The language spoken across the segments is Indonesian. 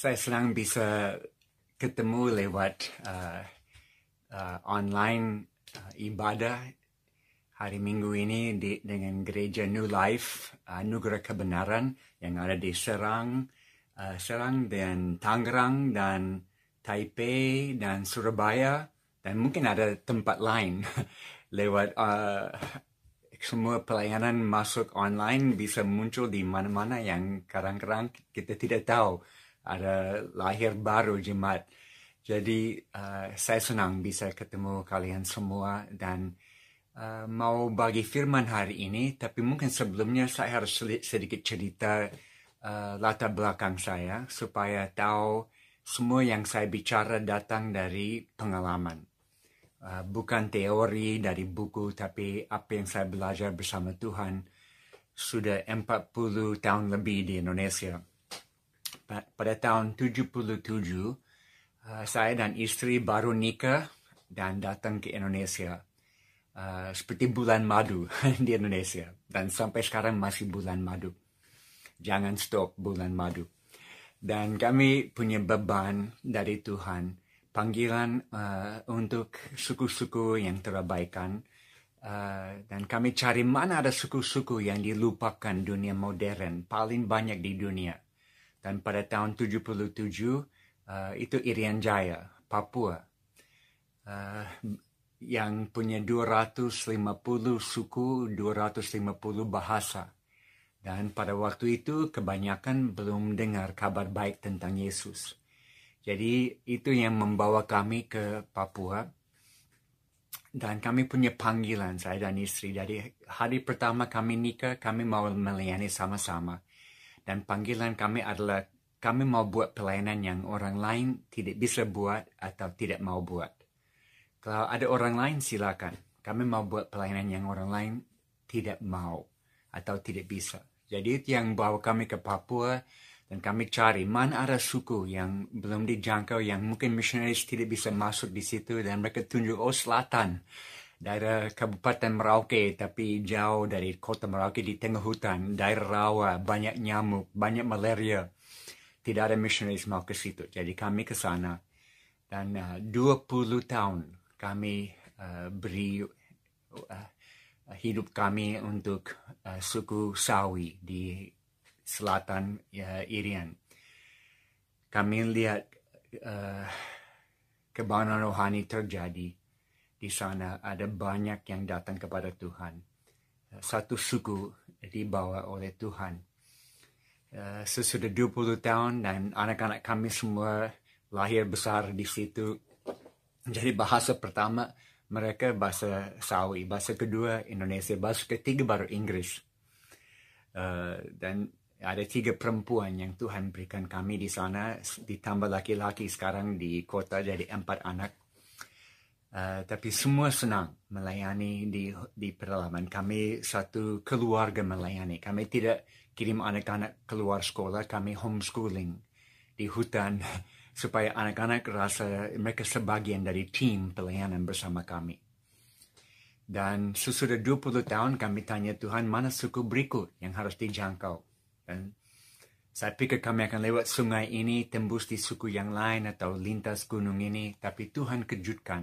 saya senang bisa ketemu lewat uh, uh, online uh, ibadah hari Minggu ini di, dengan gereja New Life uh, Nugra Kebenaran yang ada di Serang, uh, Serang dan Tangerang dan Taipei dan Surabaya dan mungkin ada tempat lain. Lewat uh, semua pelayanan masuk online bisa muncul di mana-mana yang kadang-kadang kita tidak tahu ada lahir baru jemaat. Jadi uh, saya senang bisa ketemu kalian semua dan uh, mau bagi firman hari ini. Tapi mungkin sebelumnya saya harus sedikit cerita uh, latar belakang saya supaya tahu semua yang saya bicara datang dari pengalaman. Uh, bukan teori dari buku, tapi apa yang saya belajar bersama Tuhan sudah 40 tahun lebih di Indonesia. Pada tahun 77, uh, saya dan istri baru nikah dan datang ke Indonesia. Uh, seperti bulan madu di Indonesia. Dan sampai sekarang masih bulan madu. Jangan stop bulan madu. Dan kami punya beban dari Tuhan panggilan uh, untuk suku-suku yang terabaikan uh, dan kami cari mana ada suku-suku yang dilupakan dunia modern paling banyak di dunia dan pada tahun 77 uh, itu Irian Jaya Papua uh, yang punya 250 suku 250 bahasa dan pada waktu itu kebanyakan belum dengar kabar baik tentang Yesus jadi itu yang membawa kami ke Papua. Dan kami punya panggilan, saya dan istri. Dari hari pertama kami nikah, kami mau melayani sama-sama. Dan panggilan kami adalah kami mau buat pelayanan yang orang lain tidak bisa buat atau tidak mau buat. Kalau ada orang lain silakan. Kami mau buat pelayanan yang orang lain tidak mau atau tidak bisa. Jadi itu yang bawa kami ke Papua dan kami cari mana ada suku yang belum dijangkau, yang mungkin misionaris tidak bisa masuk di situ. Dan mereka tunjuk, oh selatan, daerah Kabupaten Merauke, tapi jauh dari kota Merauke di tengah hutan, daerah rawa, banyak nyamuk, banyak malaria. Tidak ada misionaris mau ke situ. Jadi kami ke sana. Dan uh, 20 tahun kami uh, beri uh, hidup kami untuk uh, suku Sawi di selatan ya, Irian. Kami lihat uh, kebanyakan rohani terjadi di sana. Ada banyak yang datang kepada Tuhan. Satu suku dibawa oleh Tuhan. Uh, sesudah 20 tahun dan anak-anak kami semua lahir besar di situ. Jadi bahasa pertama mereka bahasa Sawi, bahasa kedua Indonesia, bahasa ketiga baru Inggris. Uh, dan ada tiga perempuan yang Tuhan berikan kami di sana, ditambah laki-laki sekarang di kota jadi empat anak. Uh, tapi semua senang melayani di di pedalaman. Kami satu keluarga melayani. Kami tidak kirim anak-anak keluar sekolah, kami homeschooling di hutan supaya anak-anak rasa mereka sebagian dari tim pelayanan bersama kami. Dan sesudah 20 tahun kami tanya Tuhan mana suku berikut yang harus dijangkau. Dan saya pikir kami akan lewat sungai ini, tembus di suku yang lain atau lintas gunung ini. Tapi Tuhan kejutkan.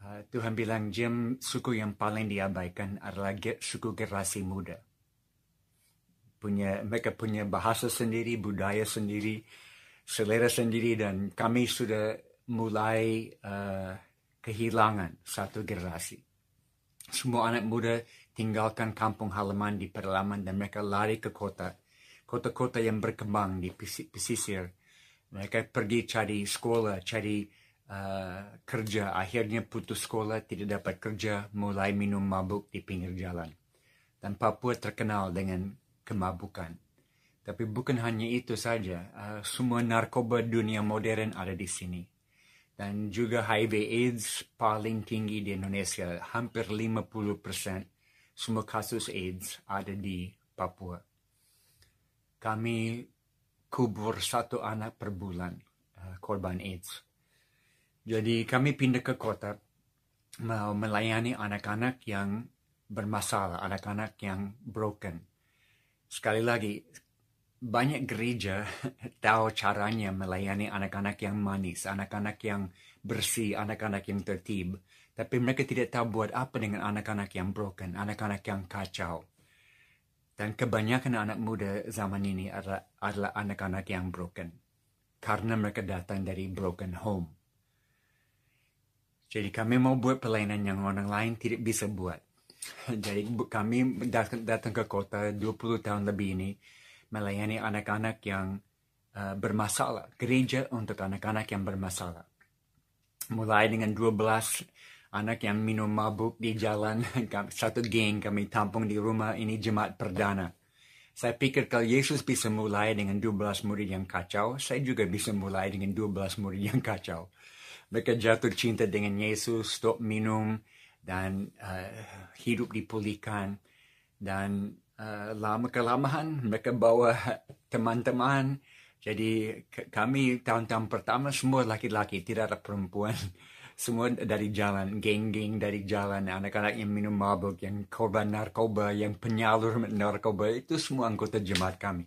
Uh, Tuhan bilang, Jim, suku yang paling diabaikan adalah suku generasi muda. Punya, mereka punya bahasa sendiri, budaya sendiri, selera sendiri, dan kami sudah mulai uh, kehilangan satu generasi. Semua anak muda tinggalkan kampung halaman di pedalaman dan mereka lari ke kota. Kota-kota yang berkembang di pesisir. Mereka pergi cari sekolah, cari uh, kerja. Akhirnya putus sekolah, tidak dapat kerja, mulai minum mabuk di pinggir jalan. Dan Papua terkenal dengan kemabukan. Tapi bukan hanya itu saja, uh, semua narkoba dunia modern ada di sini. Dan juga HIV AIDS paling tinggi di Indonesia, hampir 50% semua kasus AIDS ada di Papua. Kami kubur satu anak per bulan uh, korban AIDS. Jadi kami pindah ke kota mau melayani anak-anak yang bermasalah, anak-anak yang broken. Sekali lagi, banyak gereja tahu caranya melayani anak-anak yang manis, anak-anak yang bersih, anak-anak yang tertib. Tapi mereka tidak tahu buat apa dengan anak-anak yang broken, anak-anak yang kacau. Dan kebanyakan anak muda zaman ini adalah, anak-anak yang broken. Karena mereka datang dari broken home. Jadi kami mau buat pelayanan yang orang lain tidak bisa buat. Jadi kami datang, datang ke kota 20 tahun lebih ini melayani anak-anak yang uh, bermasalah. Gereja untuk anak-anak yang bermasalah. Mulai dengan 12 anak yang minum mabuk di jalan, satu geng kami tampung di rumah ini jemaat perdana. Saya pikir kalau Yesus bisa mulai dengan 12 murid yang kacau, saya juga bisa mulai dengan 12 murid yang kacau. Mereka jatuh cinta dengan Yesus, stop minum, dan uh, hidup dipulihkan. Dan uh, lama kelamaan mereka bawa teman-teman. Jadi kami tahun-tahun pertama semua laki-laki, tidak ada perempuan semua dari jalan, geng-geng dari jalan, anak-anak yang minum mabuk, yang korban narkoba, yang penyalur narkoba, itu semua anggota jemaat kami.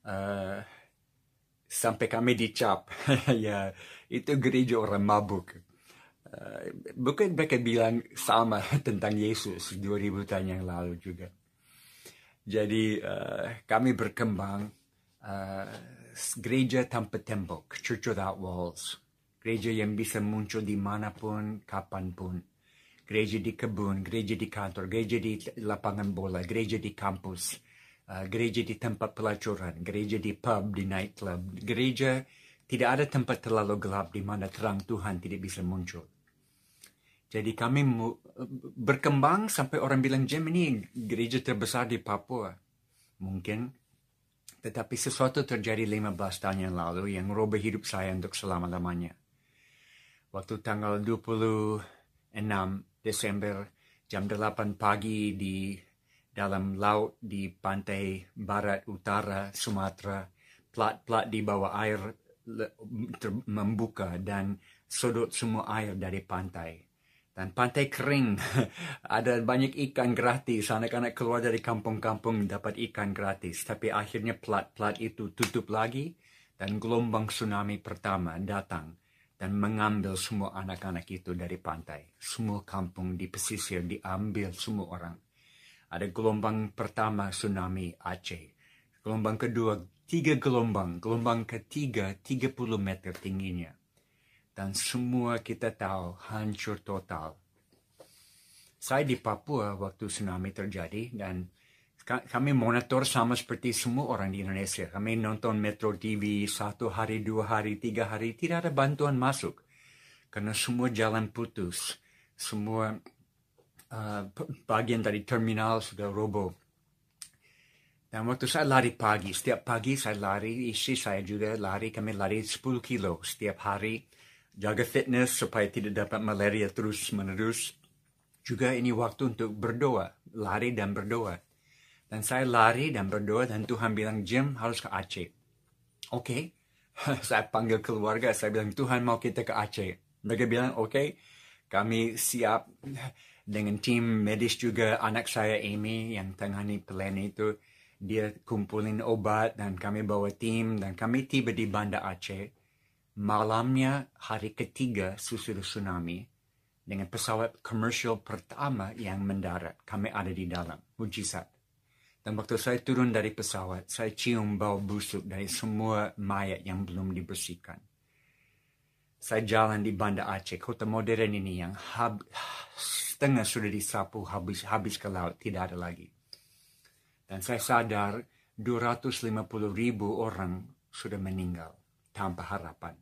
Uh, sampai kami dicap, ya itu gereja orang mabuk. Uh, bukan mereka bilang sama tentang Yesus 2000 tahun yang lalu juga. Jadi uh, kami berkembang uh, gereja tanpa tembok, church without walls gereja yang bisa muncul di mana pun, kapan pun. Gereja di kebun, gereja di kantor, gereja di lapangan bola, gereja di kampus, uh, gereja di tempat pelacuran, gereja di pub, di nightclub. Gereja tidak ada tempat terlalu gelap di mana terang Tuhan tidak bisa muncul. Jadi kami berkembang sampai orang bilang, Jem ini gereja terbesar di Papua. Mungkin. Tetapi sesuatu terjadi 15 tahun yang lalu yang merubah hidup saya untuk selama-lamanya waktu tanggal 26 Desember jam 8 pagi di dalam laut di pantai barat utara Sumatera, plat-plat di bawah air membuka dan sudut semua air dari pantai. Dan pantai kering, ada banyak ikan gratis, anak-anak keluar dari kampung-kampung dapat ikan gratis. Tapi akhirnya plat-plat itu tutup lagi dan gelombang tsunami pertama datang dan mengambil semua anak-anak itu dari pantai. Semua kampung di pesisir diambil semua orang. Ada gelombang pertama tsunami Aceh. Gelombang kedua, tiga gelombang. Gelombang ketiga, 30 meter tingginya. Dan semua kita tahu hancur total. Saya di Papua waktu tsunami terjadi dan kami monitor sama seperti semua orang di Indonesia. Kami nonton Metro TV satu hari, dua hari, tiga hari. Tidak ada bantuan masuk. Karena semua jalan putus. Semua uh, bagian dari terminal sudah roboh. Dan waktu saya lari pagi, setiap pagi saya lari, istri saya juga lari, kami lari 10 kilo setiap hari. Jaga fitness supaya tidak dapat malaria terus menerus. Juga ini waktu untuk berdoa, lari dan berdoa. Dan saya lari dan berdoa dan Tuhan bilang, Jim harus ke Aceh. Oke. Okay. saya panggil keluarga, saya bilang, Tuhan mau kita ke Aceh. Mereka bilang, oke, okay, kami siap dengan tim medis juga. Anak saya Amy yang tangani plan itu, dia kumpulin obat dan kami bawa tim dan kami tiba di Banda Aceh. Malamnya hari ketiga susul tsunami dengan pesawat komersial pertama yang mendarat. Kami ada di dalam. Mujizat. Dan waktu saya turun dari pesawat, saya cium bau busuk dari semua mayat yang belum dibersihkan. Saya jalan di Banda Aceh, kota modern ini yang hab, setengah sudah disapu habis, habis ke laut, tidak ada lagi. Dan saya sadar 250 ribu orang sudah meninggal tanpa harapan.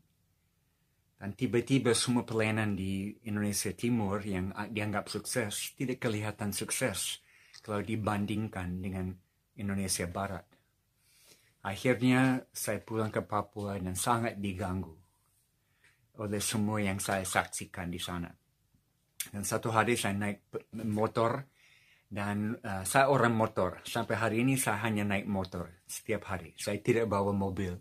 Dan tiba-tiba semua pelayanan di Indonesia Timur yang dianggap sukses tidak kelihatan sukses kalau dibandingkan dengan Indonesia Barat. Akhirnya saya pulang ke Papua dan sangat diganggu oleh semua yang saya saksikan di sana. Dan satu hari saya naik motor dan uh, saya orang motor. Sampai hari ini saya hanya naik motor setiap hari. Saya tidak bawa mobil.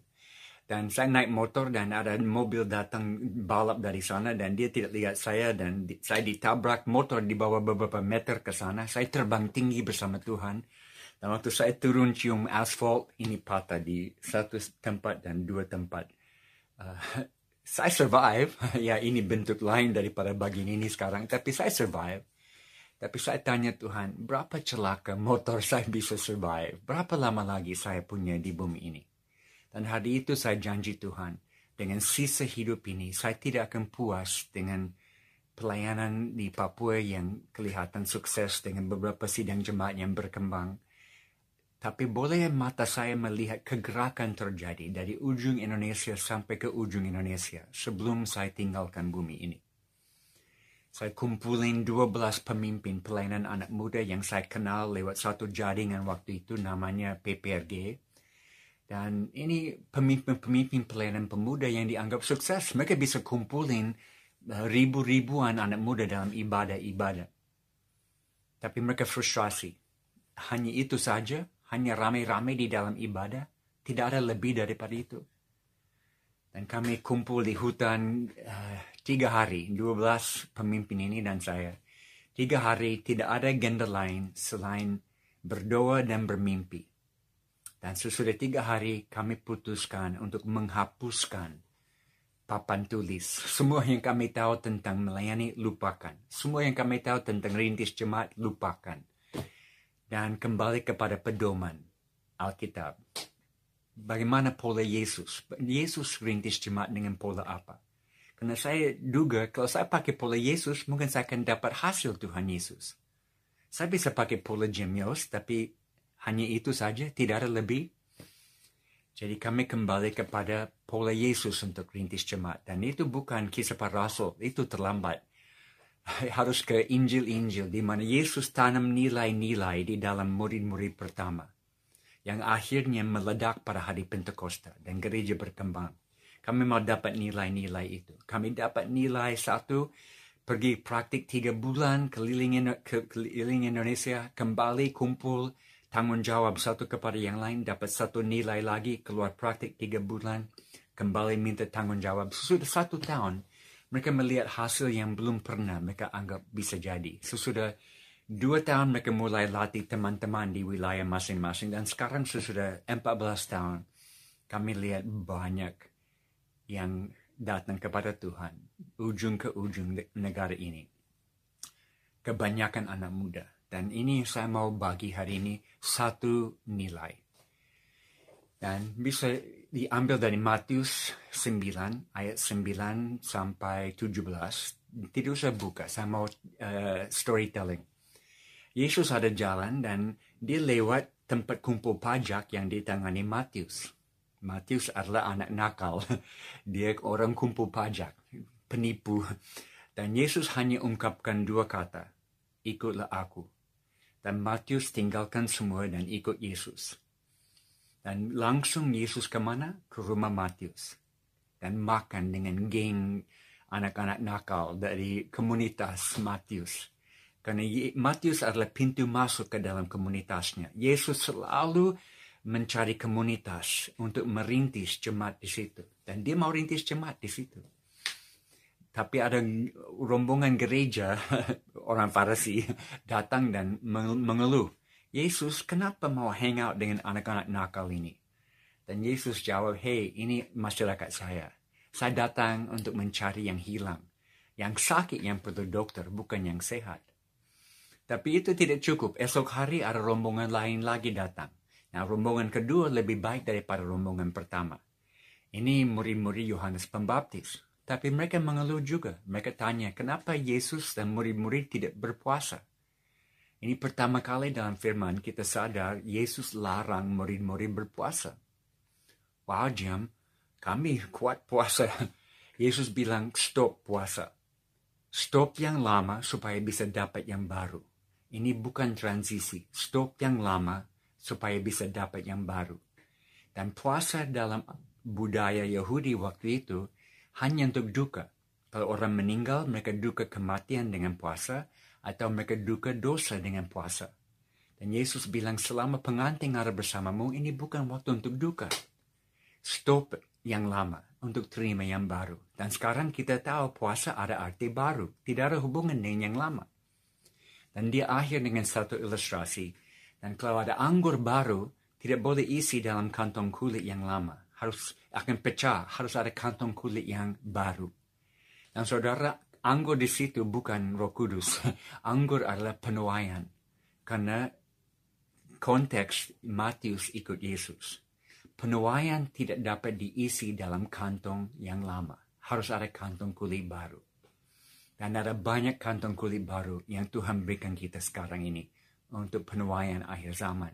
Dan saya naik motor dan ada mobil datang balap dari sana dan dia tidak lihat saya dan di, saya ditabrak motor di bawah beberapa meter ke sana. Saya terbang tinggi bersama Tuhan Dan waktu saya turun cium asfal, ini patah di satu tempat dan dua tempat. Uh, saya survive, ya ini bentuk lain daripada bagian ini sekarang, tapi saya survive. Tapi saya tanya Tuhan, berapa celaka motor saya bisa survive? Berapa lama lagi saya punya di bumi ini? Dan hari itu saya janji Tuhan, dengan sisa hidup ini, saya tidak akan puas dengan pelayanan di Papua yang kelihatan sukses dengan beberapa sidang jemaat yang berkembang tapi boleh mata saya melihat kegerakan terjadi dari ujung Indonesia sampai ke ujung Indonesia sebelum saya tinggalkan bumi ini. Saya kumpulin 12 pemimpin pelayanan anak muda yang saya kenal lewat satu jaringan waktu itu namanya PPRG. Dan ini pemimpin-pemimpin pelayanan pemuda yang dianggap sukses. Mereka bisa kumpulin uh, ribu-ribuan anak muda dalam ibadah-ibadah. Tapi mereka frustrasi. Hanya itu saja hanya ramai-ramai di dalam ibadah, tidak ada lebih daripada itu. Dan kami kumpul di hutan uh, tiga hari, dua belas pemimpin ini dan saya. Tiga hari tidak ada agenda lain selain berdoa dan bermimpi. Dan sesudah tiga hari kami putuskan untuk menghapuskan papan tulis. Semua yang kami tahu tentang melayani, lupakan. Semua yang kami tahu tentang rintis jemaat, lupakan dan kembali kepada pedoman Alkitab. Bagaimana pola Yesus? Yesus rintis jemaat dengan pola apa? Karena saya duga kalau saya pakai pola Yesus, mungkin saya akan dapat hasil Tuhan Yesus. Saya bisa pakai pola Jemios, tapi hanya itu saja, tidak ada lebih. Jadi kami kembali kepada pola Yesus untuk rintis jemaat. Dan itu bukan kisah para rasul, itu terlambat. harus ke Injil-Injil di mana Yesus tanam nilai-nilai di dalam murid-murid pertama yang akhirnya meledak pada hari Pentakosta dan gereja berkembang. Kami mau dapat nilai-nilai itu. Kami dapat nilai satu, pergi praktik tiga bulan keliling, keliling Indonesia, kembali kumpul, tanggung jawab satu kepada yang lain, dapat satu nilai lagi, keluar praktik tiga bulan, kembali minta tanggung jawab. Sudah satu tahun, mereka melihat hasil yang belum pernah mereka anggap bisa jadi. Sesudah dua tahun mereka mulai latih teman-teman di wilayah masing-masing dan sekarang sesudah 14 tahun kami lihat banyak yang datang kepada Tuhan ujung ke ujung negara ini. Kebanyakan anak muda. Dan ini saya mau bagi hari ini satu nilai. Dan bisa diambil dari Matius 9 ayat 9 sampai 17. Tidak usah buka, saya mau uh, storytelling. Yesus ada jalan dan dia lewat tempat kumpul pajak yang ditangani Matius. Matius adalah anak nakal. Dia orang kumpul pajak, penipu. Dan Yesus hanya ungkapkan dua kata, ikutlah aku. Dan Matius tinggalkan semua dan ikut Yesus. Dan langsung Yesus ke mana? Ke rumah Matius. Dan makan dengan geng anak-anak nakal dari komunitas Matius. Karena Matius adalah pintu masuk ke dalam komunitasnya. Yesus selalu mencari komunitas untuk merintis jemaat di situ. Dan dia mau rintis jemaat di situ. Tapi ada rombongan gereja, orang Farisi, datang dan mengeluh Yesus kenapa mau hangout dengan anak-anak nakal ini? Dan Yesus jawab, hei ini masyarakat saya. Saya datang untuk mencari yang hilang. Yang sakit yang perlu dokter, bukan yang sehat. Tapi itu tidak cukup. Esok hari ada rombongan lain lagi datang. Nah, rombongan kedua lebih baik daripada rombongan pertama. Ini murid-murid Yohanes Pembaptis. Tapi mereka mengeluh juga. Mereka tanya, kenapa Yesus dan murid-murid tidak berpuasa? Ini pertama kali dalam firman kita sadar Yesus larang murid-murid berpuasa. Wow jam, kami kuat puasa. Yesus bilang stop puasa. Stop yang lama supaya bisa dapat yang baru. Ini bukan transisi. Stop yang lama supaya bisa dapat yang baru. Dan puasa dalam budaya Yahudi waktu itu hanya untuk duka. Kalau orang meninggal, mereka duka kematian dengan puasa atau mereka duka dosa dengan puasa. Dan Yesus bilang selama pengantin ada bersamamu ini bukan waktu untuk duka. Stop yang lama untuk terima yang baru. Dan sekarang kita tahu puasa ada arti baru. Tidak ada hubungan dengan yang lama. Dan dia akhir dengan satu ilustrasi. Dan kalau ada anggur baru, tidak boleh isi dalam kantong kulit yang lama. Harus akan pecah, harus ada kantong kulit yang baru. Dan saudara, anggur di situ bukan roh kudus. anggur adalah penuaian. Karena konteks Matius ikut Yesus. Penuaian tidak dapat diisi dalam kantong yang lama. Harus ada kantong kulit baru. Dan ada banyak kantong kulit baru yang Tuhan berikan kita sekarang ini untuk penuaian akhir zaman.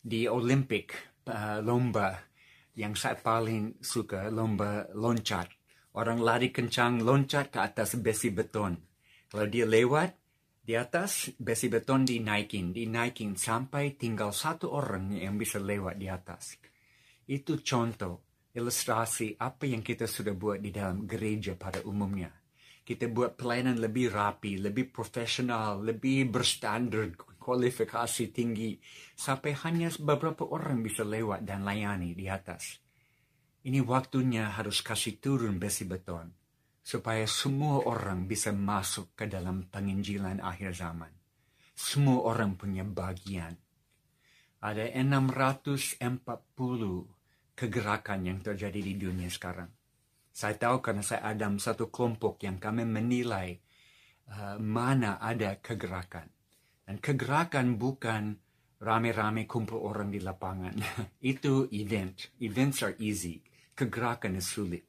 Di Olimpik, uh, lomba yang saya paling suka, lomba loncat. Orang lari kencang loncat ke atas besi beton. Kalau dia lewat, di atas besi beton dinaikin, dinaikin sampai tinggal satu orang yang bisa lewat di atas. Itu contoh, ilustrasi apa yang kita sudah buat di dalam gereja pada umumnya kita buat pelayanan lebih rapi, lebih profesional, lebih berstandar, kualifikasi tinggi, sampai hanya beberapa orang bisa lewat dan layani di atas. Ini waktunya harus kasih turun besi beton, supaya semua orang bisa masuk ke dalam penginjilan akhir zaman. Semua orang punya bagian. Ada 640 kegerakan yang terjadi di dunia sekarang saya tahu karena saya ada satu kelompok yang kami menilai uh, mana ada kegerakan. Dan kegerakan bukan rame-rame kumpul orang di lapangan. Itu event. Events are easy. Kegerakan is sulit.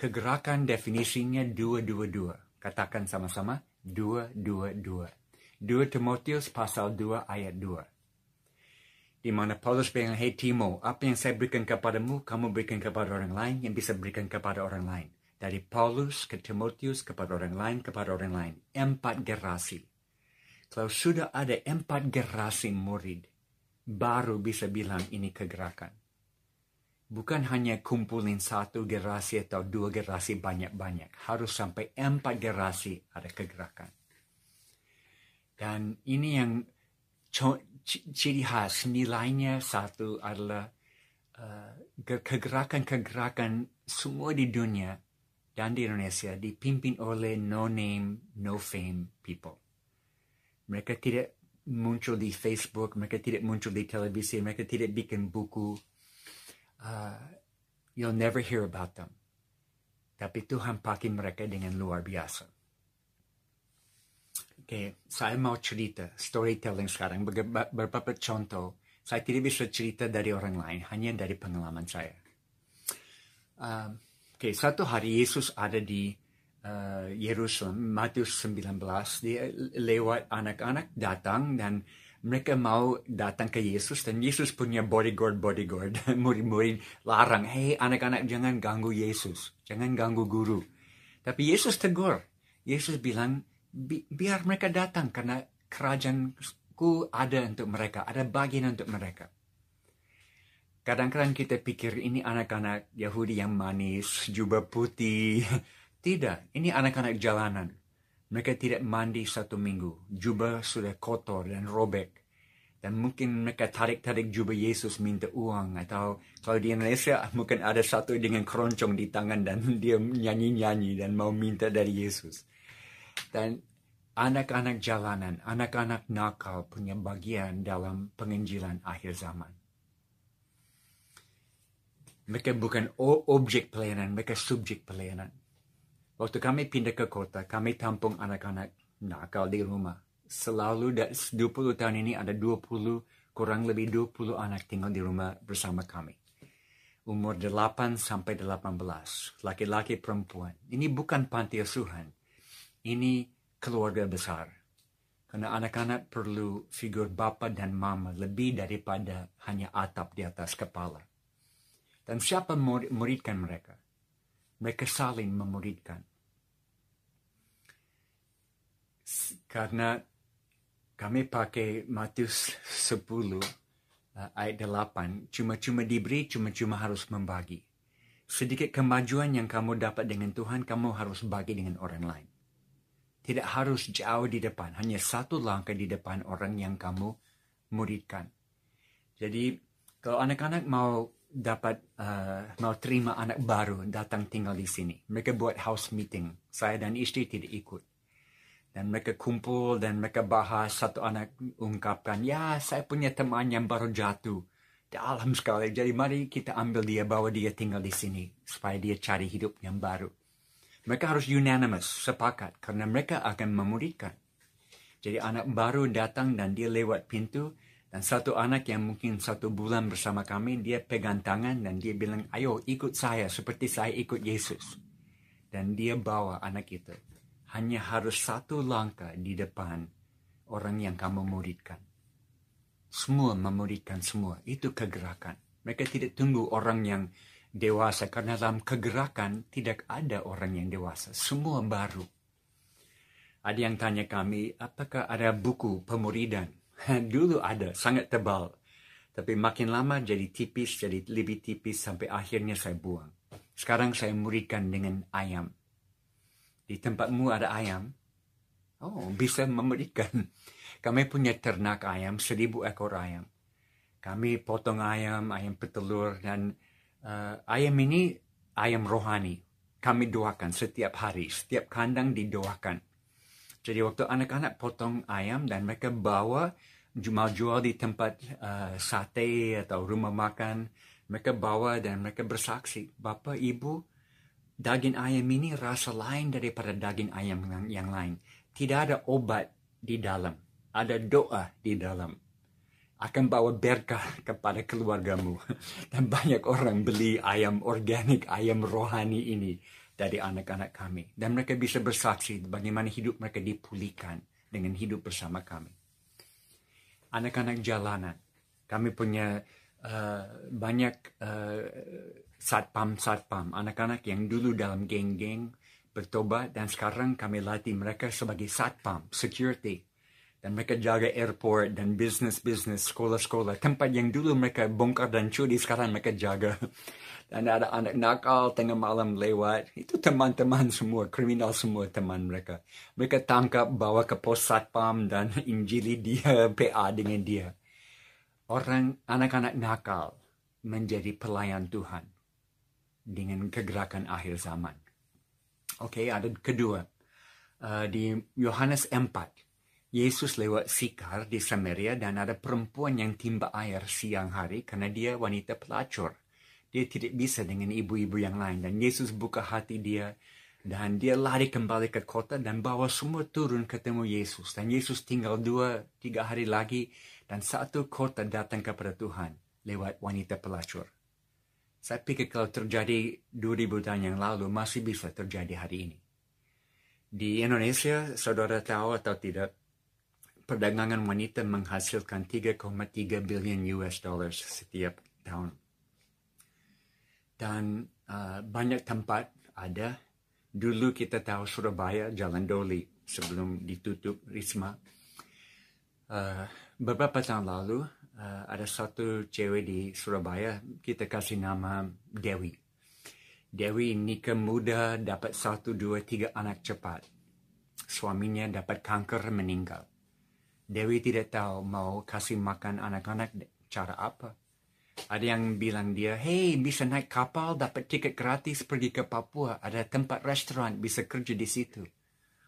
Kegerakan definisinya dua-dua-dua. Katakan sama-sama, dua-dua-dua. Dua Timotius pasal 2 ayat 2 di mana Paulus bilang, Hei Timo, apa yang saya berikan kepadamu, kamu berikan kepada orang lain yang bisa berikan kepada orang lain. Dari Paulus ke Timotius kepada orang lain, kepada orang lain. Empat generasi. Kalau sudah ada empat generasi murid, baru bisa bilang ini kegerakan. Bukan hanya kumpulin satu generasi atau dua generasi banyak-banyak. Harus sampai empat generasi ada kegerakan. Dan ini yang ciri khas nilainya satu adalah uh, kegerakan-kegerakan semua di dunia dan di Indonesia dipimpin oleh no name, no fame people. Mereka tidak muncul di Facebook, mereka tidak muncul di televisi, mereka tidak bikin buku. Uh, you'll never hear about them. Tapi Tuhan pakai mereka dengan luar biasa. Oke, saya mau cerita storytelling sekarang beberapa contoh. Saya tidak bisa cerita dari orang lain, hanya dari pengalaman saya. Uh, Oke, satu hari Yesus ada di uh, Yerusalem, Matius 19. Dia lewat anak-anak datang dan mereka mau datang ke Yesus dan Yesus punya bodyguard bodyguard murid-murid larang hei anak-anak jangan ganggu Yesus jangan ganggu guru tapi Yesus tegur Yesus bilang bi biar mereka datang karena kerajaanku ada untuk mereka, ada bagian untuk mereka. Kadang-kadang kita pikir ini anak-anak Yahudi yang manis, jubah putih. Tidak, ini anak-anak jalanan. Mereka tidak mandi satu minggu. Jubah sudah kotor dan robek. Dan mungkin mereka tarik-tarik jubah Yesus minta uang. Atau kalau di Indonesia mungkin ada satu dengan keroncong di tangan dan dia nyanyi-nyanyi dan mau minta dari Yesus. Dan anak-anak jalanan, anak-anak nakal punya bagian dalam penginjilan akhir zaman. Mereka bukan objek pelayanan, mereka subjek pelayanan. Waktu kami pindah ke kota, kami tampung anak-anak nakal di rumah. Selalu 20 tahun ini ada 20, kurang lebih 20 anak tinggal di rumah bersama kami. Umur 8 sampai 18, laki-laki perempuan. Ini bukan panti asuhan ini keluarga besar. Karena anak-anak perlu figur bapa dan mama lebih daripada hanya atap di atas kepala. Dan siapa muridkan mereka? Mereka saling memuridkan. Karena kami pakai Matius 10 uh, ayat 8, cuma-cuma diberi, cuma-cuma harus membagi. Sedikit kemajuan yang kamu dapat dengan Tuhan, kamu harus bagi dengan orang lain. Tidak harus jauh di depan, hanya satu langkah di depan orang yang kamu muridkan. Jadi kalau anak-anak mau dapat uh, mau terima anak baru datang tinggal di sini, mereka buat house meeting. Saya dan istri tidak ikut. Dan mereka kumpul dan mereka bahas. Satu anak ungkapkan, ya saya punya teman yang baru jatuh. Dalam sekali. Jadi mari kita ambil dia, bawa dia tinggal di sini. Supaya dia cari hidup yang baru. Mereka harus unanimous, sepakat. Karena mereka akan memuridkan. Jadi anak baru datang dan dia lewat pintu. Dan satu anak yang mungkin satu bulan bersama kami, dia pegang tangan dan dia bilang, ayo ikut saya seperti saya ikut Yesus. Dan dia bawa anak itu. Hanya harus satu langkah di depan orang yang kamu muridkan. Semua memuridkan semua. Itu kegerakan. Mereka tidak tunggu orang yang dewasa. Karena dalam kegerakan tidak ada orang yang dewasa. Semua baru. Ada yang tanya kami, apakah ada buku pemuridan? Dulu ada, sangat tebal. Tapi makin lama jadi tipis, jadi lebih tipis sampai akhirnya saya buang. Sekarang saya muridkan dengan ayam. Di tempatmu ada ayam? Oh, bisa memuridkan. Kami punya ternak ayam, seribu ekor ayam. Kami potong ayam, ayam petelur, dan uh, ayam ini ayam rohani. Kami doakan setiap hari, setiap kandang didoakan. Jadi waktu anak-anak potong ayam dan mereka bawa jual-jual di tempat uh, sate atau rumah makan, mereka bawa dan mereka bersaksi, Bapak Ibu, daging ayam ini rasa lain daripada daging ayam yang, yang lain. Tidak ada obat di dalam, ada doa di dalam. Akan bawa berkah kepada keluargamu. Dan banyak orang beli ayam organik, ayam rohani ini dari anak-anak kami. Dan mereka bisa bersaksi bagaimana hidup mereka dipulihkan dengan hidup bersama kami anak-anak jalanan. Kami punya uh, banyak uh, satpam-satpam, anak-anak yang dulu dalam geng-geng bertobat dan sekarang kami latih mereka sebagai satpam, security. Dan mereka jaga airport dan business-business, sekolah-sekolah. Tempat yang dulu mereka bongkar dan curi, sekarang mereka jaga. Dan ada anak nakal tengah malam lewat. Itu teman-teman semua, kriminal semua teman mereka. Mereka tangkap, bawa ke pos satpam dan injili dia, PA dengan dia. Orang, anak-anak nakal menjadi pelayan Tuhan dengan kegerakan akhir zaman. Oke, okay, ada kedua. Uh, di Yohanes 4, Yesus lewat Sikar di Samaria dan ada perempuan yang timba air siang hari karena dia wanita pelacur. Dia tidak bisa dengan ibu-ibu yang lain dan Yesus buka hati dia dan dia lari kembali ke kota dan bawa semua turun ketemu Yesus. Dan Yesus tinggal dua, tiga hari lagi dan satu kota datang kepada Tuhan lewat wanita pelacur. Saya pikir kalau terjadi 2000 tahun yang lalu masih bisa terjadi hari ini. Di Indonesia, saudara tahu atau tidak, perdagangan wanita menghasilkan 3,3 billion US dollars setiap tahun. Dan uh, banyak tempat ada. Dulu kita tahu Surabaya, Jalan Doli sebelum ditutup Risma. Uh, beberapa tahun lalu uh, ada satu cewek di Surabaya, kita kasih nama Dewi. Dewi nikah muda, dapat satu, dua, tiga anak cepat. Suaminya dapat kanker meninggal Dewi tidak tahu mau kasih makan anak-anak cara apa. Ada yang bilang dia, hey bisa naik kapal dapat tiket gratis pergi ke Papua. Ada tempat restoran bisa kerja di situ.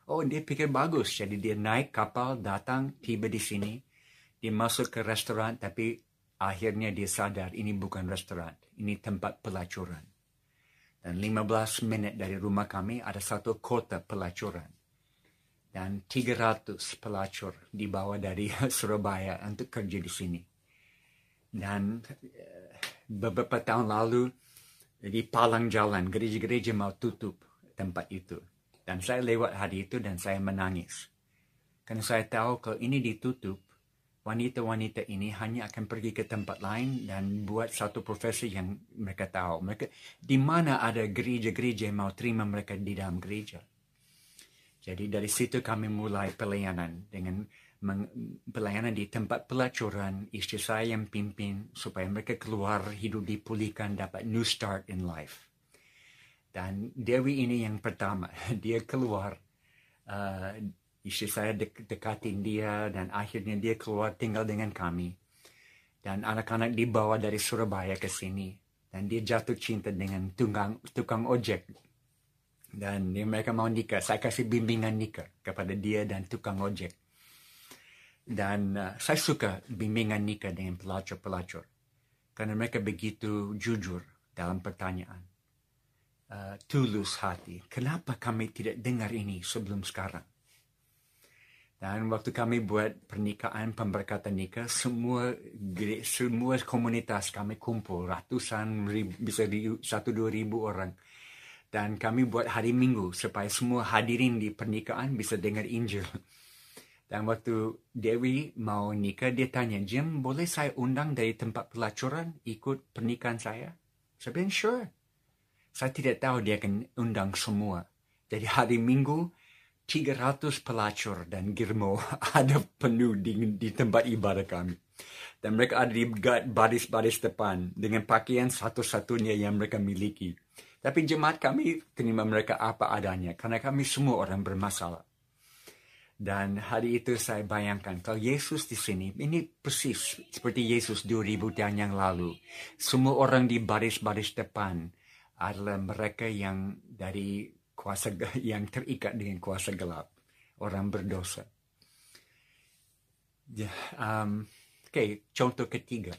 Oh dia pikir bagus. Jadi dia naik kapal datang tiba di sini. Dia masuk ke restoran tapi akhirnya dia sadar ini bukan restoran. Ini tempat pelacuran. Dan 15 menit dari rumah kami ada satu kota pelacuran dan 300 pelacur dibawa dari Surabaya untuk kerja di sini. Dan beberapa tahun lalu di palang jalan gereja-gereja mau tutup tempat itu. Dan saya lewat hari itu dan saya menangis. Karena saya tahu kalau ini ditutup, wanita-wanita ini hanya akan pergi ke tempat lain dan buat satu profesi yang mereka tahu. Mereka di mana ada gereja-gereja yang mau terima mereka di dalam gereja. Jadi dari situ kami mulai pelayanan dengan pelayanan di tempat pelacuran istri saya yang pimpin supaya mereka keluar hidup dipulihkan dapat new start in life. Dan Dewi ini yang pertama, dia keluar uh, istri saya dek dekatin dia dan akhirnya dia keluar tinggal dengan kami. Dan anak-anak dibawa dari Surabaya ke sini dan dia jatuh cinta dengan tukang tukang ojek Dan mereka mau nikah. Saya kasih bimbingan nikah kepada dia dan tukang ojek. Dan uh, saya suka bimbingan nikah dengan pelacur-pelacur. Karena mereka begitu jujur dalam pertanyaan. Uh, tulus hati. Kenapa kami tidak dengar ini sebelum sekarang? Dan waktu kami buat pernikahan, pemberkatan nikah, semua semua komunitas kami kumpul, ratusan, ribu, bisa di, satu dua ribu orang. Dan kami buat hari minggu supaya semua hadirin di pernikahan bisa dengar Injil. Dan waktu Dewi mau nikah, dia tanya, Jim, boleh saya undang dari tempat pelacuran ikut pernikahan saya? Saya bilang, sure. Saya tidak tahu dia akan undang semua. Jadi hari minggu, 300 pelacur dan girmo ada penuh di, di tempat ibadah kami. Dan mereka ada di baris-baris depan dengan pakaian satu-satunya yang mereka miliki. Tapi jemaat kami terima mereka apa adanya karena kami semua orang bermasalah. Dan hari itu saya bayangkan kalau Yesus di sini, ini persis seperti Yesus 2000 tahun yang lalu. Semua orang di baris-baris depan adalah mereka yang dari kuasa yang terikat dengan kuasa gelap, orang berdosa. Ya, um, Oke, okay, contoh ketiga,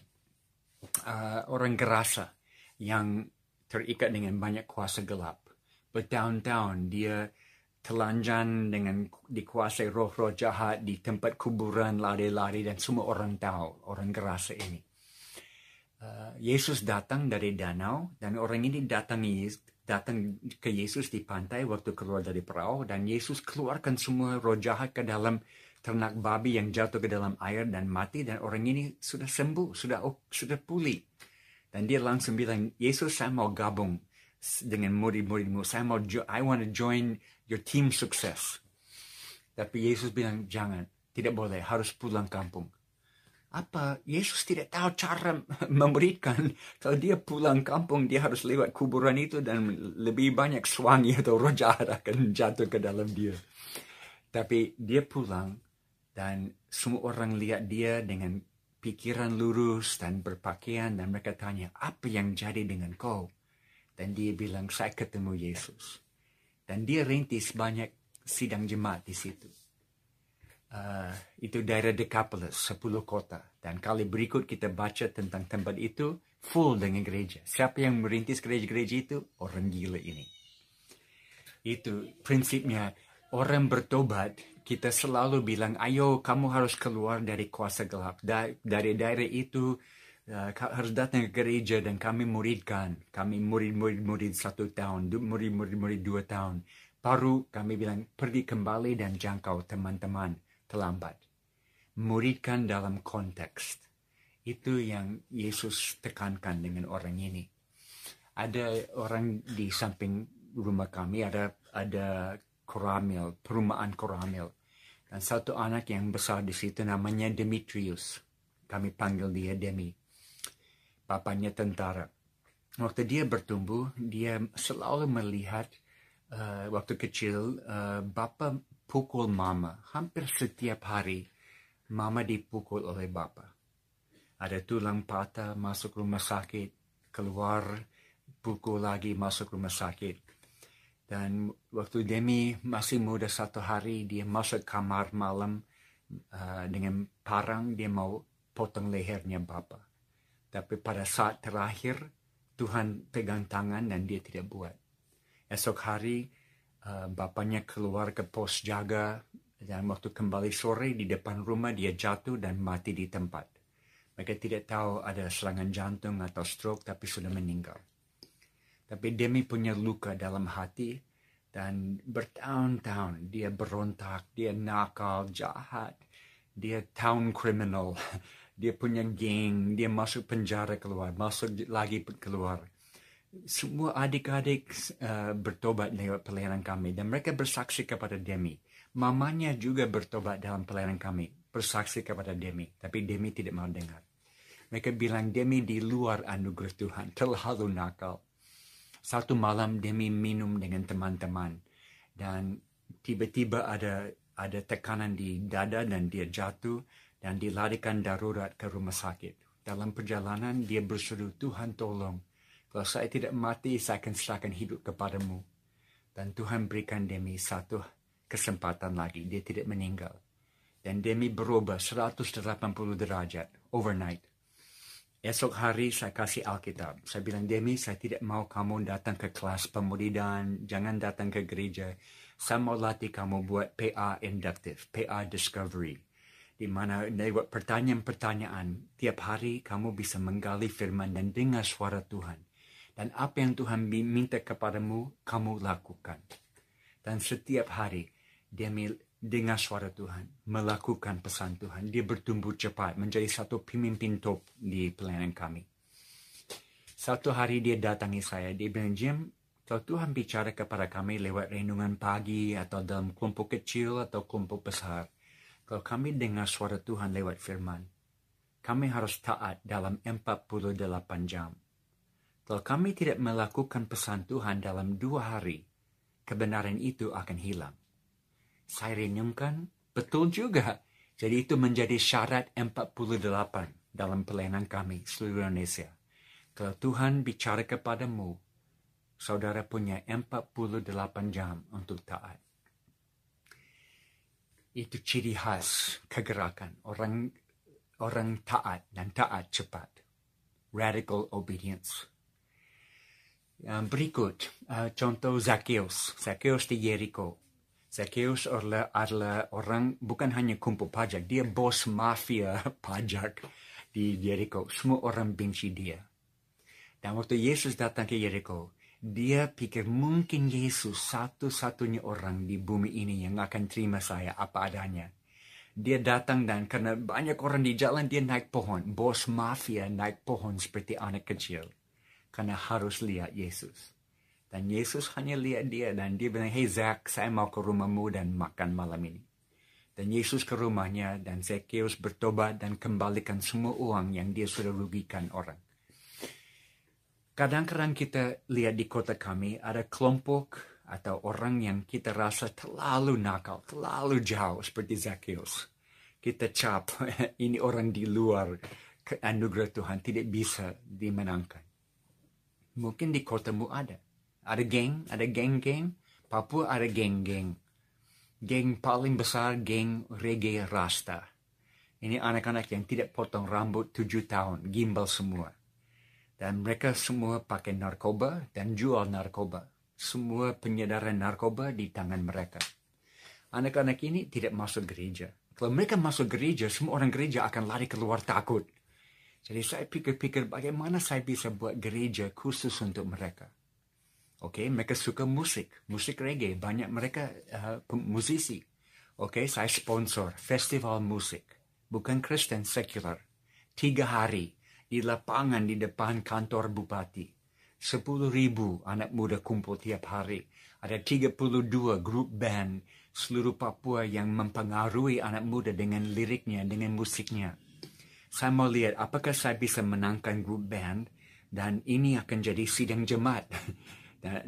uh, orang gerasa yang terikat dengan banyak kuasa gelap. Bertahun-tahun dia telanjang dengan dikuasai roh-roh jahat di tempat kuburan, lari-lari dan semua orang tahu orang gerasa ini. Uh, Yesus datang dari danau dan orang ini datang datang ke Yesus di pantai waktu keluar dari perahu dan Yesus keluarkan semua roh jahat ke dalam ternak babi yang jatuh ke dalam air dan mati dan orang ini sudah sembuh, sudah sudah pulih. Dan dia langsung bilang, Yesus saya mau gabung dengan murid-muridmu. Saya mau, I want to join your team success. Tapi Yesus bilang, jangan, tidak boleh, harus pulang kampung. Apa? Yesus tidak tahu cara memberikan. Kalau dia pulang kampung dia harus lewat kuburan itu dan lebih banyak suami atau roh jahat akan jatuh ke dalam dia. Tapi dia pulang dan semua orang lihat dia dengan pikiran lurus dan berpakaian dan mereka tanya apa yang jadi dengan kau? Dan dia bilang saya ketemu Yesus dan dia rintis banyak sidang jemaat di situ Uh, itu daerah Decapolis, 10 kota. Dan kali berikut kita baca tentang tempat itu full dengan gereja. Siapa yang merintis gereja-gereja itu? Orang gila ini. Itu prinsipnya orang bertobat kita selalu bilang ayo kamu harus keluar dari kuasa gelap. Da dari daerah itu uh, harus datang ke gereja dan kami muridkan. Kami murid-murid-murid satu tahun, murid-murid-murid dua tahun. Baru kami bilang pergi kembali dan jangkau teman-teman terlambat. Muridkan dalam konteks. Itu yang Yesus tekankan dengan orang ini. Ada orang di samping rumah kami, ada ada koramil, perumahan koramil. Dan satu anak yang besar di situ namanya Demetrius. Kami panggil dia Demi. Papanya tentara. Waktu dia bertumbuh, dia selalu melihat uh, waktu kecil uh, bapa pukul mama. Hampir setiap hari mama dipukul oleh bapak. Ada tulang patah masuk rumah sakit, keluar pukul lagi masuk rumah sakit. Dan waktu Demi masih muda satu hari, dia masuk kamar malam uh, dengan parang, dia mau potong lehernya bapak. Tapi pada saat terakhir, Tuhan pegang tangan dan dia tidak buat. Esok hari, uh, bapaknya keluar ke pos jaga dan waktu kembali sore di depan rumah dia jatuh dan mati di tempat. Mereka tidak tahu ada serangan jantung atau stroke tapi sudah meninggal. Tapi Demi punya luka dalam hati dan bertahun-tahun dia berontak, dia nakal, jahat, dia town criminal, dia punya geng, dia masuk penjara keluar, masuk lagi keluar semua adik-adik uh, bertobat lewat pelayanan kami dan mereka bersaksi kepada Demi. Mamanya juga bertobat dalam pelayanan kami, bersaksi kepada Demi, tapi Demi tidak mau dengar. Mereka bilang Demi di luar anugerah Tuhan, terlalu nakal. Satu malam Demi minum dengan teman-teman dan tiba-tiba ada ada tekanan di dada dan dia jatuh dan dilarikan darurat ke rumah sakit. Dalam perjalanan dia berseru, Tuhan tolong, kalau saya tidak mati, saya akan serahkan hidup kepadamu. Dan Tuhan berikan Demi satu kesempatan lagi. Dia tidak meninggal. Dan Demi berubah 180 derajat overnight. Esok hari saya kasih Alkitab. Saya bilang, Demi, saya tidak mau kamu datang ke kelas pemudian. Jangan datang ke gereja. Saya mau latih kamu buat PA induktif, PA discovery. Di mana lewat pertanyaan-pertanyaan, tiap hari kamu bisa menggali firman dan dengar suara Tuhan. Dan apa yang Tuhan minta kepadamu, kamu lakukan. Dan setiap hari, dia dengar suara Tuhan, melakukan pesan Tuhan. Dia bertumbuh cepat menjadi satu pemimpin top di pelayanan kami. Satu hari dia datangi saya, dia bilang, Jim, kalau Tuhan bicara kepada kami lewat renungan pagi atau dalam kelompok kecil atau kelompok besar, kalau kami dengar suara Tuhan lewat firman, kami harus taat dalam 48 jam. Kalau kami tidak melakukan pesan Tuhan dalam dua hari, kebenaran itu akan hilang saya renungkan, betul juga. Jadi itu menjadi syarat 48 dalam pelayanan kami seluruh Indonesia. Kalau Tuhan bicara kepadamu, saudara punya 48 jam untuk taat. Itu ciri khas kegerakan. Orang orang taat dan taat cepat. Radical obedience. Yang berikut, uh, contoh Zacchaeus. Zacchaeus di Jericho. Zacchaeus adalah orang bukan hanya kumpul pajak, dia bos mafia pajak di Jericho. Semua orang benci dia. Dan waktu Yesus datang ke Jericho, dia pikir mungkin Yesus satu-satunya orang di bumi ini yang akan terima saya apa adanya. Dia datang dan karena banyak orang di jalan dia naik pohon. Bos mafia naik pohon seperti anak kecil. Karena harus lihat Yesus. Dan Yesus hanya lihat dia dan dia bilang, Hey Zak, saya mau ke rumahmu dan makan malam ini. Dan Yesus ke rumahnya dan Zacchaeus bertobat dan kembalikan semua uang yang dia sudah rugikan orang. Kadang-kadang kita lihat di kota kami ada kelompok atau orang yang kita rasa terlalu nakal, terlalu jauh seperti Zacchaeus. Kita cap, ini orang di luar anugerah Tuhan tidak bisa dimenangkan. Mungkin di kotamu ada ada geng, ada geng-geng. Papua ada geng-geng. Geng paling besar, geng reggae rasta. Ini anak-anak yang tidak potong rambut tujuh tahun, gimbal semua. Dan mereka semua pakai narkoba dan jual narkoba. Semua penyedaran narkoba di tangan mereka. Anak-anak ini tidak masuk gereja. Kalau mereka masuk gereja, semua orang gereja akan lari keluar takut. Jadi saya pikir-pikir bagaimana saya bisa buat gereja khusus untuk mereka. Oke, okay, mereka suka musik, musik reggae. Banyak mereka uh, musisi. Oke, okay, saya sponsor festival musik. Bukan Kristen, sekular. Tiga hari di lapangan di depan kantor bupati. Sepuluh ribu anak muda kumpul tiap hari. Ada tiga puluh dua grup band seluruh Papua yang mempengaruhi anak muda dengan liriknya, dengan musiknya. Saya mau lihat apakah saya bisa menangkan grup band dan ini akan jadi sidang jemaat.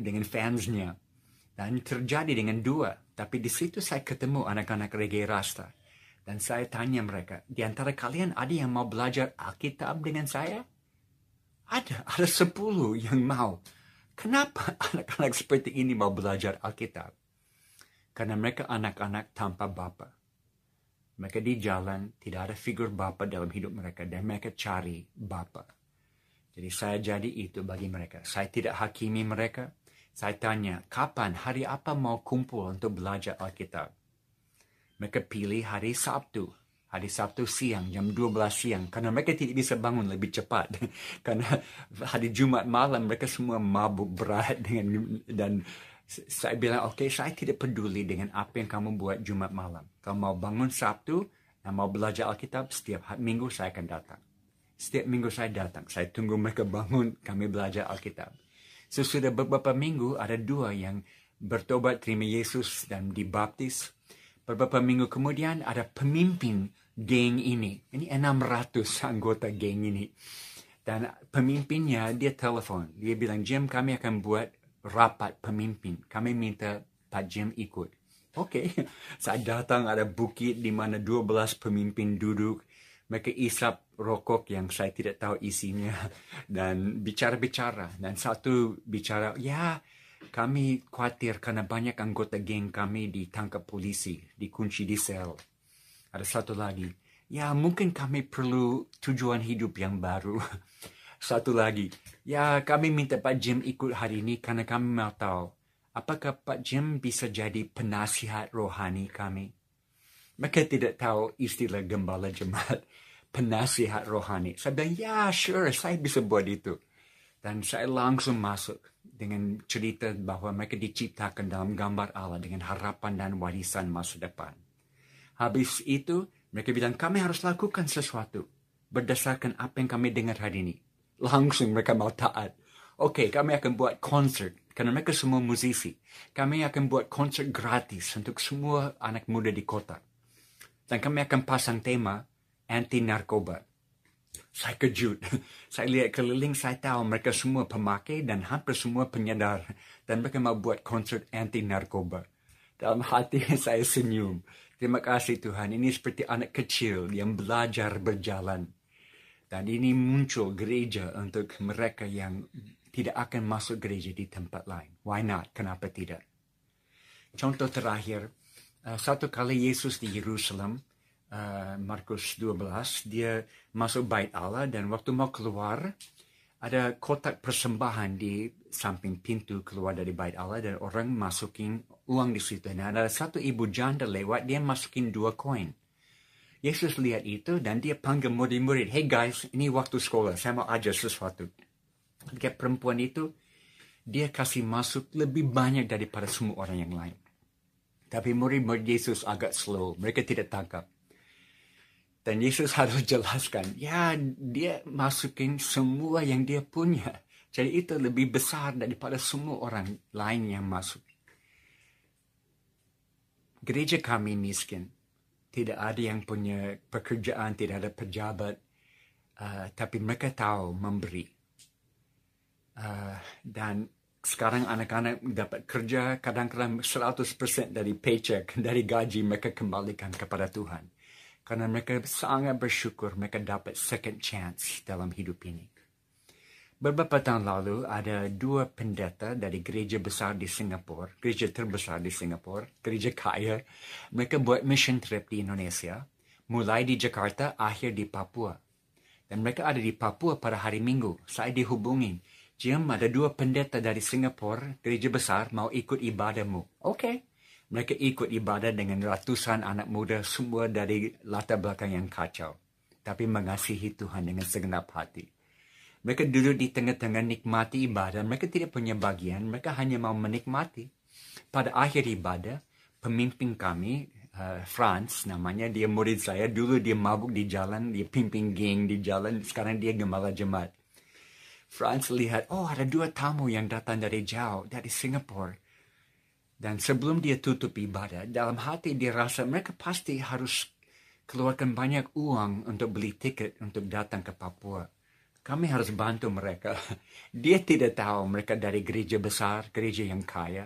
dengan fansnya. Dan terjadi dengan dua. Tapi di situ saya ketemu anak-anak reggae rasta. Dan saya tanya mereka, di antara kalian ada yang mau belajar Alkitab dengan saya? Ada, ada sepuluh yang mau. Kenapa anak-anak seperti ini mau belajar Alkitab? Karena mereka anak-anak tanpa bapa. Mereka di jalan, tidak ada figur bapa dalam hidup mereka, dan mereka cari bapa. Jadi saya jadi itu bagi mereka. Saya tidak hakimi mereka. Saya tanya, kapan, hari apa mau kumpul untuk belajar Alkitab? Mereka pilih hari Sabtu. Hari Sabtu siang, jam 12 siang. Karena mereka tidak bisa bangun lebih cepat. Karena hari Jumat malam mereka semua mabuk berat dengan dan saya bilang, oke, okay, saya tidak peduli dengan apa yang kamu buat Jumat malam. Kalau mau bangun Sabtu dan mau belajar Alkitab, setiap minggu saya akan datang. Setiap minggu saya datang, saya tunggu mereka bangun, kami belajar Alkitab. Sesudah beberapa minggu, ada dua yang bertobat terima Yesus dan dibaptis. Beberapa minggu kemudian ada pemimpin geng ini. Ini 600 anggota geng ini. Dan pemimpinnya dia telepon. Dia bilang, Jim kami akan buat rapat pemimpin. Kami minta Pak Jim ikut. Oke, okay. saya datang ada bukit di mana 12 pemimpin duduk mereka isap rokok yang saya tidak tahu isinya dan bicara-bicara dan satu bicara ya kami khawatir karena banyak anggota geng kami ditangkap polisi, dikunci di sel. Ada satu lagi, ya mungkin kami perlu tujuan hidup yang baru. Satu lagi, ya kami minta Pak Jim ikut hari ini karena kami mau tahu apakah Pak Jim bisa jadi penasihat rohani kami. Mereka tidak tahu istilah gembala jemaat penasihat rohani. Saya bilang, ya sure, saya bisa buat itu. Dan saya langsung masuk dengan cerita bahwa mereka diciptakan dalam gambar Allah dengan harapan dan warisan masa depan. Habis itu, mereka bilang, kami harus lakukan sesuatu berdasarkan apa yang kami dengar hari ini langsung mereka mau taat. Oke, okay, kami akan buat konser karena mereka semua musisi. Kami akan buat konser gratis untuk semua anak muda di kota. Dan kami akan pasang tema anti narkoba. Saya kejut. Saya lihat keliling, saya tahu mereka semua pemakai dan hampir semua penyadar. Dan mereka mau buat konser anti narkoba. Dalam hati saya senyum. Terima kasih Tuhan. Ini seperti anak kecil yang belajar berjalan. Dan ini muncul gereja untuk mereka yang tidak akan masuk gereja di tempat lain. Why not? Kenapa tidak? Contoh terakhir, uh, satu kali Yesus di Yerusalem, uh, Markus 12, dia masuk bait Allah dan waktu mau keluar, ada kotak persembahan di samping pintu keluar dari bait Allah dan orang masukin uang di situ. Nah, ada satu ibu janda lewat, dia masukin dua koin. Yesus lihat itu dan dia panggil murid-murid, hey guys, ini waktu sekolah, saya mau ajar sesuatu. Ketika perempuan itu, dia kasih masuk lebih banyak daripada semua orang yang lain. Tapi murid-murid Yesus agak slow, mereka tidak tangkap. Dan Yesus harus jelaskan, ya dia masukin semua yang dia punya. Jadi itu lebih besar daripada semua orang lain yang masuk. Gereja kami miskin tidak ada yang punya pekerjaan, tidak ada pejabat, uh, tapi mereka tahu memberi. Uh, dan sekarang anak-anak dapat kerja kadang-kadang 100% dari paycheck, dari gaji mereka kembalikan kepada Tuhan. Karena mereka sangat bersyukur mereka dapat second chance dalam hidup ini. Beberapa tahun lalu ada dua pendeta dari gereja besar di Singapura, gereja terbesar di Singapura, gereja kaya. Mereka buat mission trip di Indonesia, mulai di Jakarta, akhir di Papua. Dan mereka ada di Papua pada hari Minggu. Saya dihubungin. Jim, ada dua pendeta dari Singapura, gereja besar, mau ikut ibadahmu. Oke. Okay. Mereka ikut ibadah dengan ratusan anak muda, semua dari latar belakang yang kacau. Tapi mengasihi Tuhan dengan segenap hati. Mereka duduk di tengah-tengah nikmati ibadah. Mereka tidak punya bagian. Mereka hanya mau menikmati. Pada akhir ibadah, pemimpin kami, uh, Franz namanya, dia murid saya. Dulu dia mabuk di jalan, dia pimpin geng di jalan. Sekarang dia gembala jemaat. Franz lihat, oh ada dua tamu yang datang dari jauh, dari Singapura. Dan sebelum dia tutup ibadah, dalam hati dia rasa mereka pasti harus keluarkan banyak uang untuk beli tiket untuk datang ke Papua. Kami harus bantu mereka. Dia tidak tahu mereka dari gereja besar, gereja yang kaya.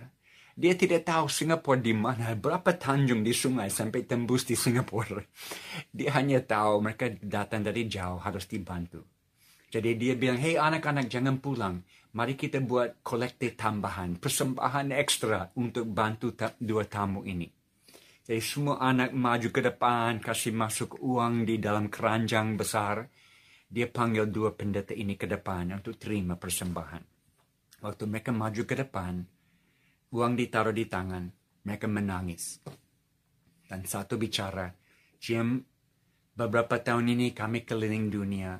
Dia tidak tahu Singapura di mana, berapa tanjung di sungai sampai tembus di Singapura. Dia hanya tahu mereka datang dari jauh harus dibantu. Jadi dia bilang, hei anak-anak jangan pulang. Mari kita buat kolektif tambahan, persembahan ekstra untuk bantu dua tamu ini. Jadi semua anak maju ke depan, kasih masuk uang di dalam keranjang besar dia panggil dua pendeta ini ke depan untuk terima persembahan. Waktu mereka maju ke depan, uang ditaruh di tangan, mereka menangis. Dan satu bicara, Jim, beberapa tahun ini kami keliling dunia,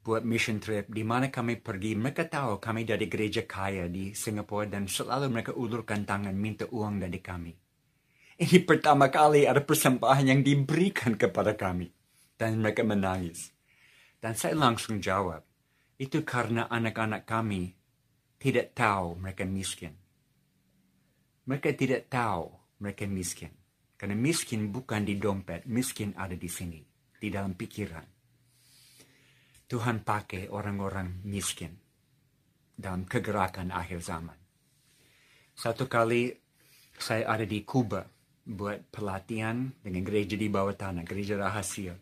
buat mission trip, di mana kami pergi, mereka tahu kami dari gereja kaya di Singapura dan selalu mereka ulurkan tangan minta uang dari kami. Ini pertama kali ada persembahan yang diberikan kepada kami. Dan mereka menangis. Dan saya langsung jawab, itu karena anak-anak kami tidak tahu mereka miskin. Mereka tidak tahu mereka miskin. Karena miskin bukan di dompet, miskin ada di sini, di dalam pikiran. Tuhan pakai orang-orang miskin dalam kegerakan akhir zaman. Satu kali saya ada di Kuba buat pelatihan dengan gereja di bawah tanah, gereja rahasia.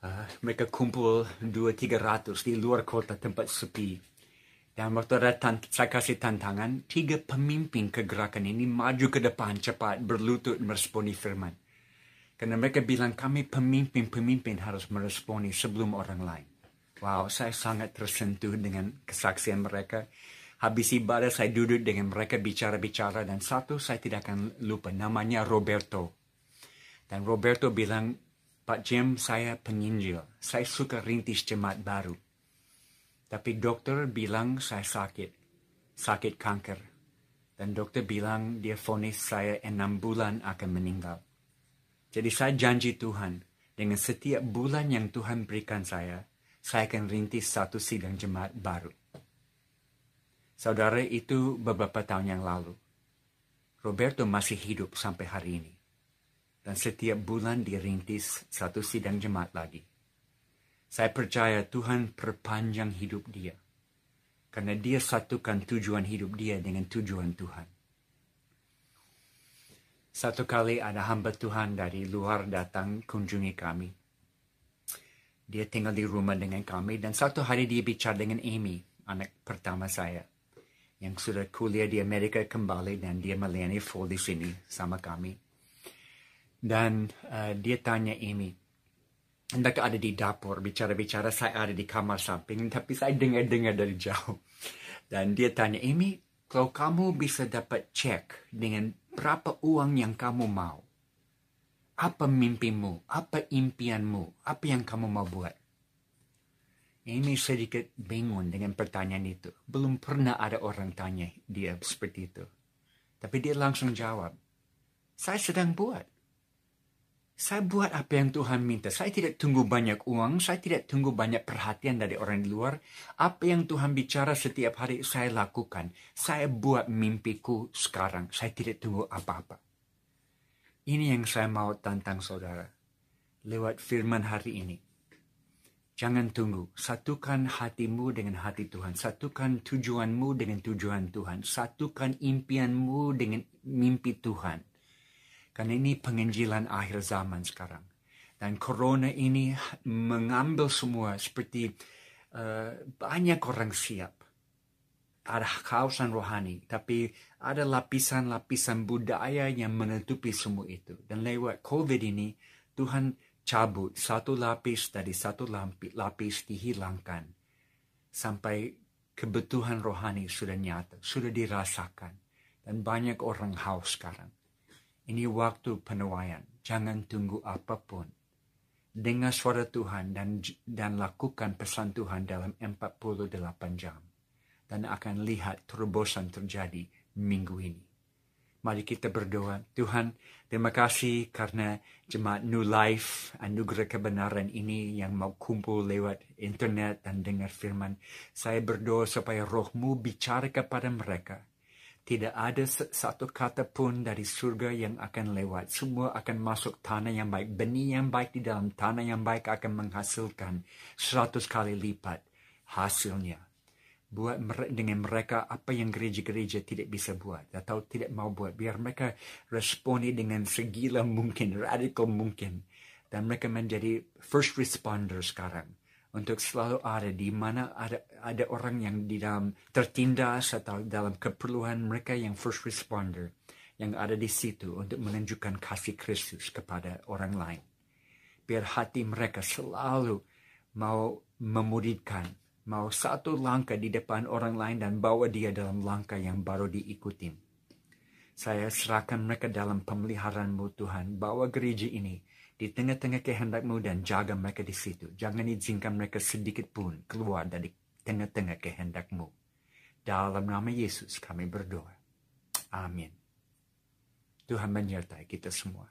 Uh, mereka kumpul dua tiga ratus di luar kota tempat sepi. Dan waktu ada saya kasih tantangan, tiga pemimpin kegerakan ini maju ke depan cepat berlutut meresponi firman. Karena mereka bilang kami pemimpin-pemimpin harus meresponi sebelum orang lain. Wow, saya sangat tersentuh dengan kesaksian mereka. Habis ibadah saya duduk dengan mereka bicara-bicara dan satu saya tidak akan lupa namanya Roberto. Dan Roberto bilang, Pak Jim saya penyinjil, saya suka rintis jemaat baru. Tapi dokter bilang saya sakit, sakit kanker. Dan dokter bilang dia vonis saya enam bulan akan meninggal. Jadi saya janji Tuhan, dengan setiap bulan yang Tuhan berikan saya, saya akan rintis satu sidang jemaat baru. Saudara itu beberapa tahun yang lalu. Roberto masih hidup sampai hari ini. Dan setiap bulan dirintis satu sidang jemaat lagi. Saya percaya Tuhan perpanjang hidup dia. Karena dia satukan tujuan hidup dia dengan tujuan Tuhan. Satu kali ada hamba Tuhan dari luar datang kunjungi kami. Dia tinggal di rumah dengan kami dan satu hari dia bicara dengan Amy, anak pertama saya. Yang sudah kuliah di Amerika kembali dan dia melayani full di sini sama kami. Dan uh, dia tanya Amy, mereka ada di dapur bicara-bicara saya ada di kamar samping tapi saya dengar-dengar dari jauh dan dia tanya Amy kalau kamu bisa dapat cek dengan berapa uang yang kamu mau? Apa mimpimu? Apa impianmu? Apa yang kamu mau buat? Amy sedikit bingung dengan pertanyaan itu. Belum pernah ada orang tanya dia seperti itu. Tapi dia langsung jawab saya sedang buat saya buat apa yang Tuhan minta. Saya tidak tunggu banyak uang, saya tidak tunggu banyak perhatian dari orang di luar. Apa yang Tuhan bicara setiap hari saya lakukan. Saya buat mimpiku sekarang. Saya tidak tunggu apa-apa. Ini yang saya mau tantang saudara. Lewat firman hari ini. Jangan tunggu. Satukan hatimu dengan hati Tuhan. Satukan tujuanmu dengan tujuan Tuhan. Satukan impianmu dengan mimpi Tuhan karena ini penginjilan akhir zaman sekarang. Dan corona ini mengambil semua seperti uh, banyak orang siap. Ada kawasan rohani, tapi ada lapisan-lapisan budaya yang menutupi semua itu. Dan lewat COVID ini, Tuhan cabut satu lapis dari satu lapis dihilangkan. Sampai kebutuhan rohani sudah nyata, sudah dirasakan. Dan banyak orang haus sekarang. Ini waktu penuaian. Jangan tunggu apa pun. Dengar suara Tuhan dan, dan lakukan pesan Tuhan dalam 48 jam. Dan akan lihat terobosan terjadi minggu ini. Mari kita berdoa. Tuhan, terima kasih karena jemaat New Life, anugerah kebenaran ini yang mau kumpul lewat internet dan dengar firman. Saya berdoa supaya rohmu bicara kepada mereka tidak ada satu kata pun dari surga yang akan lewat. Semua akan masuk tanah yang baik. Benih yang baik di dalam tanah yang baik akan menghasilkan seratus kali lipat hasilnya. Buat dengan mereka apa yang gereja-gereja tidak bisa buat atau tidak mau buat. Biar mereka responi dengan segila mungkin, radikal mungkin. Dan mereka menjadi first responder sekarang untuk selalu ada di mana ada ada orang yang di dalam tertindas atau dalam keperluan mereka yang first responder yang ada di situ untuk menunjukkan kasih Kristus kepada orang lain. Biar hati mereka selalu mau memudihkan, mau satu langkah di depan orang lain dan bawa dia dalam langkah yang baru diikuti. Saya serahkan mereka dalam pemeliharaanmu Tuhan, bawa gereja ini di tengah-tengah kehendakmu dan jaga mereka di situ. Jangan izinkan mereka sedikit pun keluar dari tengah-tengah kehendakmu. Dalam nama Yesus kami berdoa. Amin. Tuhan menyertai kita semua.